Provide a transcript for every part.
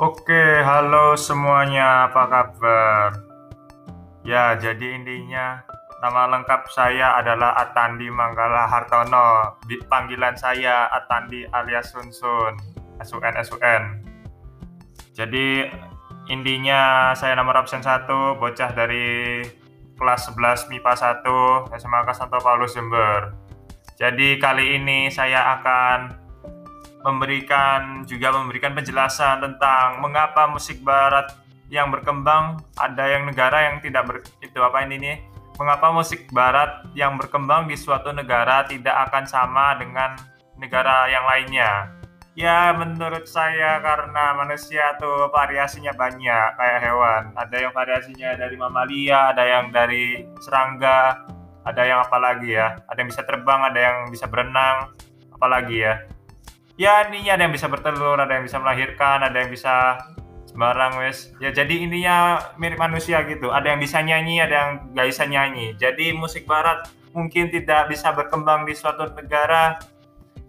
Oke, halo semuanya, apa kabar? Ya, jadi intinya nama lengkap saya adalah Atandi Manggala Hartono. Di panggilan saya Atandi alias Sunsun, SUN SUN. Jadi intinya saya nomor absen 1, bocah dari kelas 11 MIPA 1 SMA Santo Paulus Jember. Jadi kali ini saya akan memberikan juga memberikan penjelasan tentang mengapa musik barat yang berkembang. Ada yang negara yang tidak ber, itu apa ini nih? Mengapa musik barat yang berkembang di suatu negara tidak akan sama dengan negara yang lainnya? Ya menurut saya karena manusia tuh variasinya banyak kayak hewan. Ada yang variasinya dari mamalia ada yang dari serangga ada yang apa lagi ya? Ada yang bisa terbang ada yang bisa berenang apalagi ya ya ininya ada yang bisa bertelur ada yang bisa melahirkan ada yang bisa sembarang wes. Ya jadi ininya mirip manusia gitu. Ada yang bisa nyanyi ada yang gak bisa nyanyi. Jadi musik barat mungkin tidak bisa berkembang di suatu negara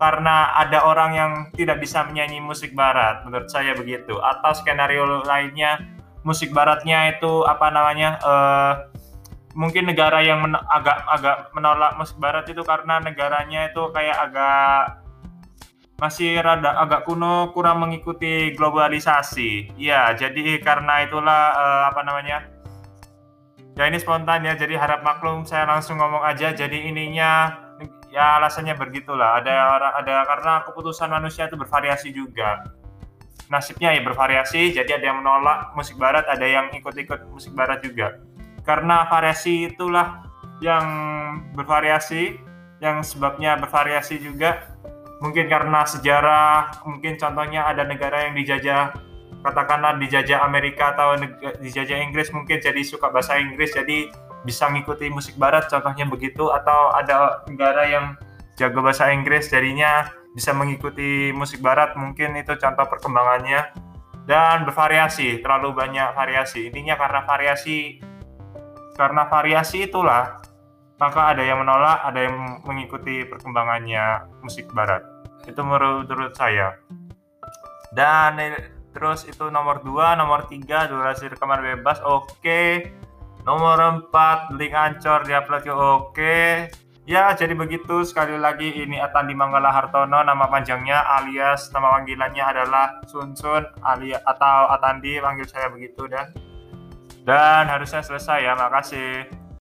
karena ada orang yang tidak bisa menyanyi musik barat menurut saya begitu. Atau skenario lainnya musik baratnya itu apa namanya uh, mungkin negara yang men agak agak menolak musik barat itu karena negaranya itu kayak agak masih rada agak kuno kurang mengikuti globalisasi. Ya, jadi karena itulah uh, apa namanya? Ya ini spontan ya, jadi harap maklum saya langsung ngomong aja. Jadi ininya ya alasannya begitulah. Ada ada karena keputusan manusia itu bervariasi juga. Nasibnya ya bervariasi, jadi ada yang menolak musik barat, ada yang ikut-ikut musik barat juga. Karena variasi itulah yang bervariasi, yang sebabnya bervariasi juga mungkin karena sejarah mungkin contohnya ada negara yang dijajah katakanlah dijajah Amerika atau dijajah Inggris mungkin jadi suka bahasa Inggris jadi bisa ngikuti musik barat contohnya begitu atau ada negara yang jago bahasa Inggris jadinya bisa mengikuti musik barat mungkin itu contoh perkembangannya. Dan bervariasi terlalu banyak variasi. Intinya karena variasi karena variasi itulah maka ada yang menolak, ada yang mengikuti perkembangannya musik barat. Itu menurut, saya. Dan terus itu nomor 2, nomor 3 durasi rekaman bebas oke. Okay. Nomor 4 link ancor diupload ke oke. Okay. Ya, jadi begitu sekali lagi ini Atandi Manggala Hartono nama panjangnya alias nama panggilannya adalah Sunsun alias atau Atandi panggil saya begitu dan dan harusnya selesai ya. Makasih.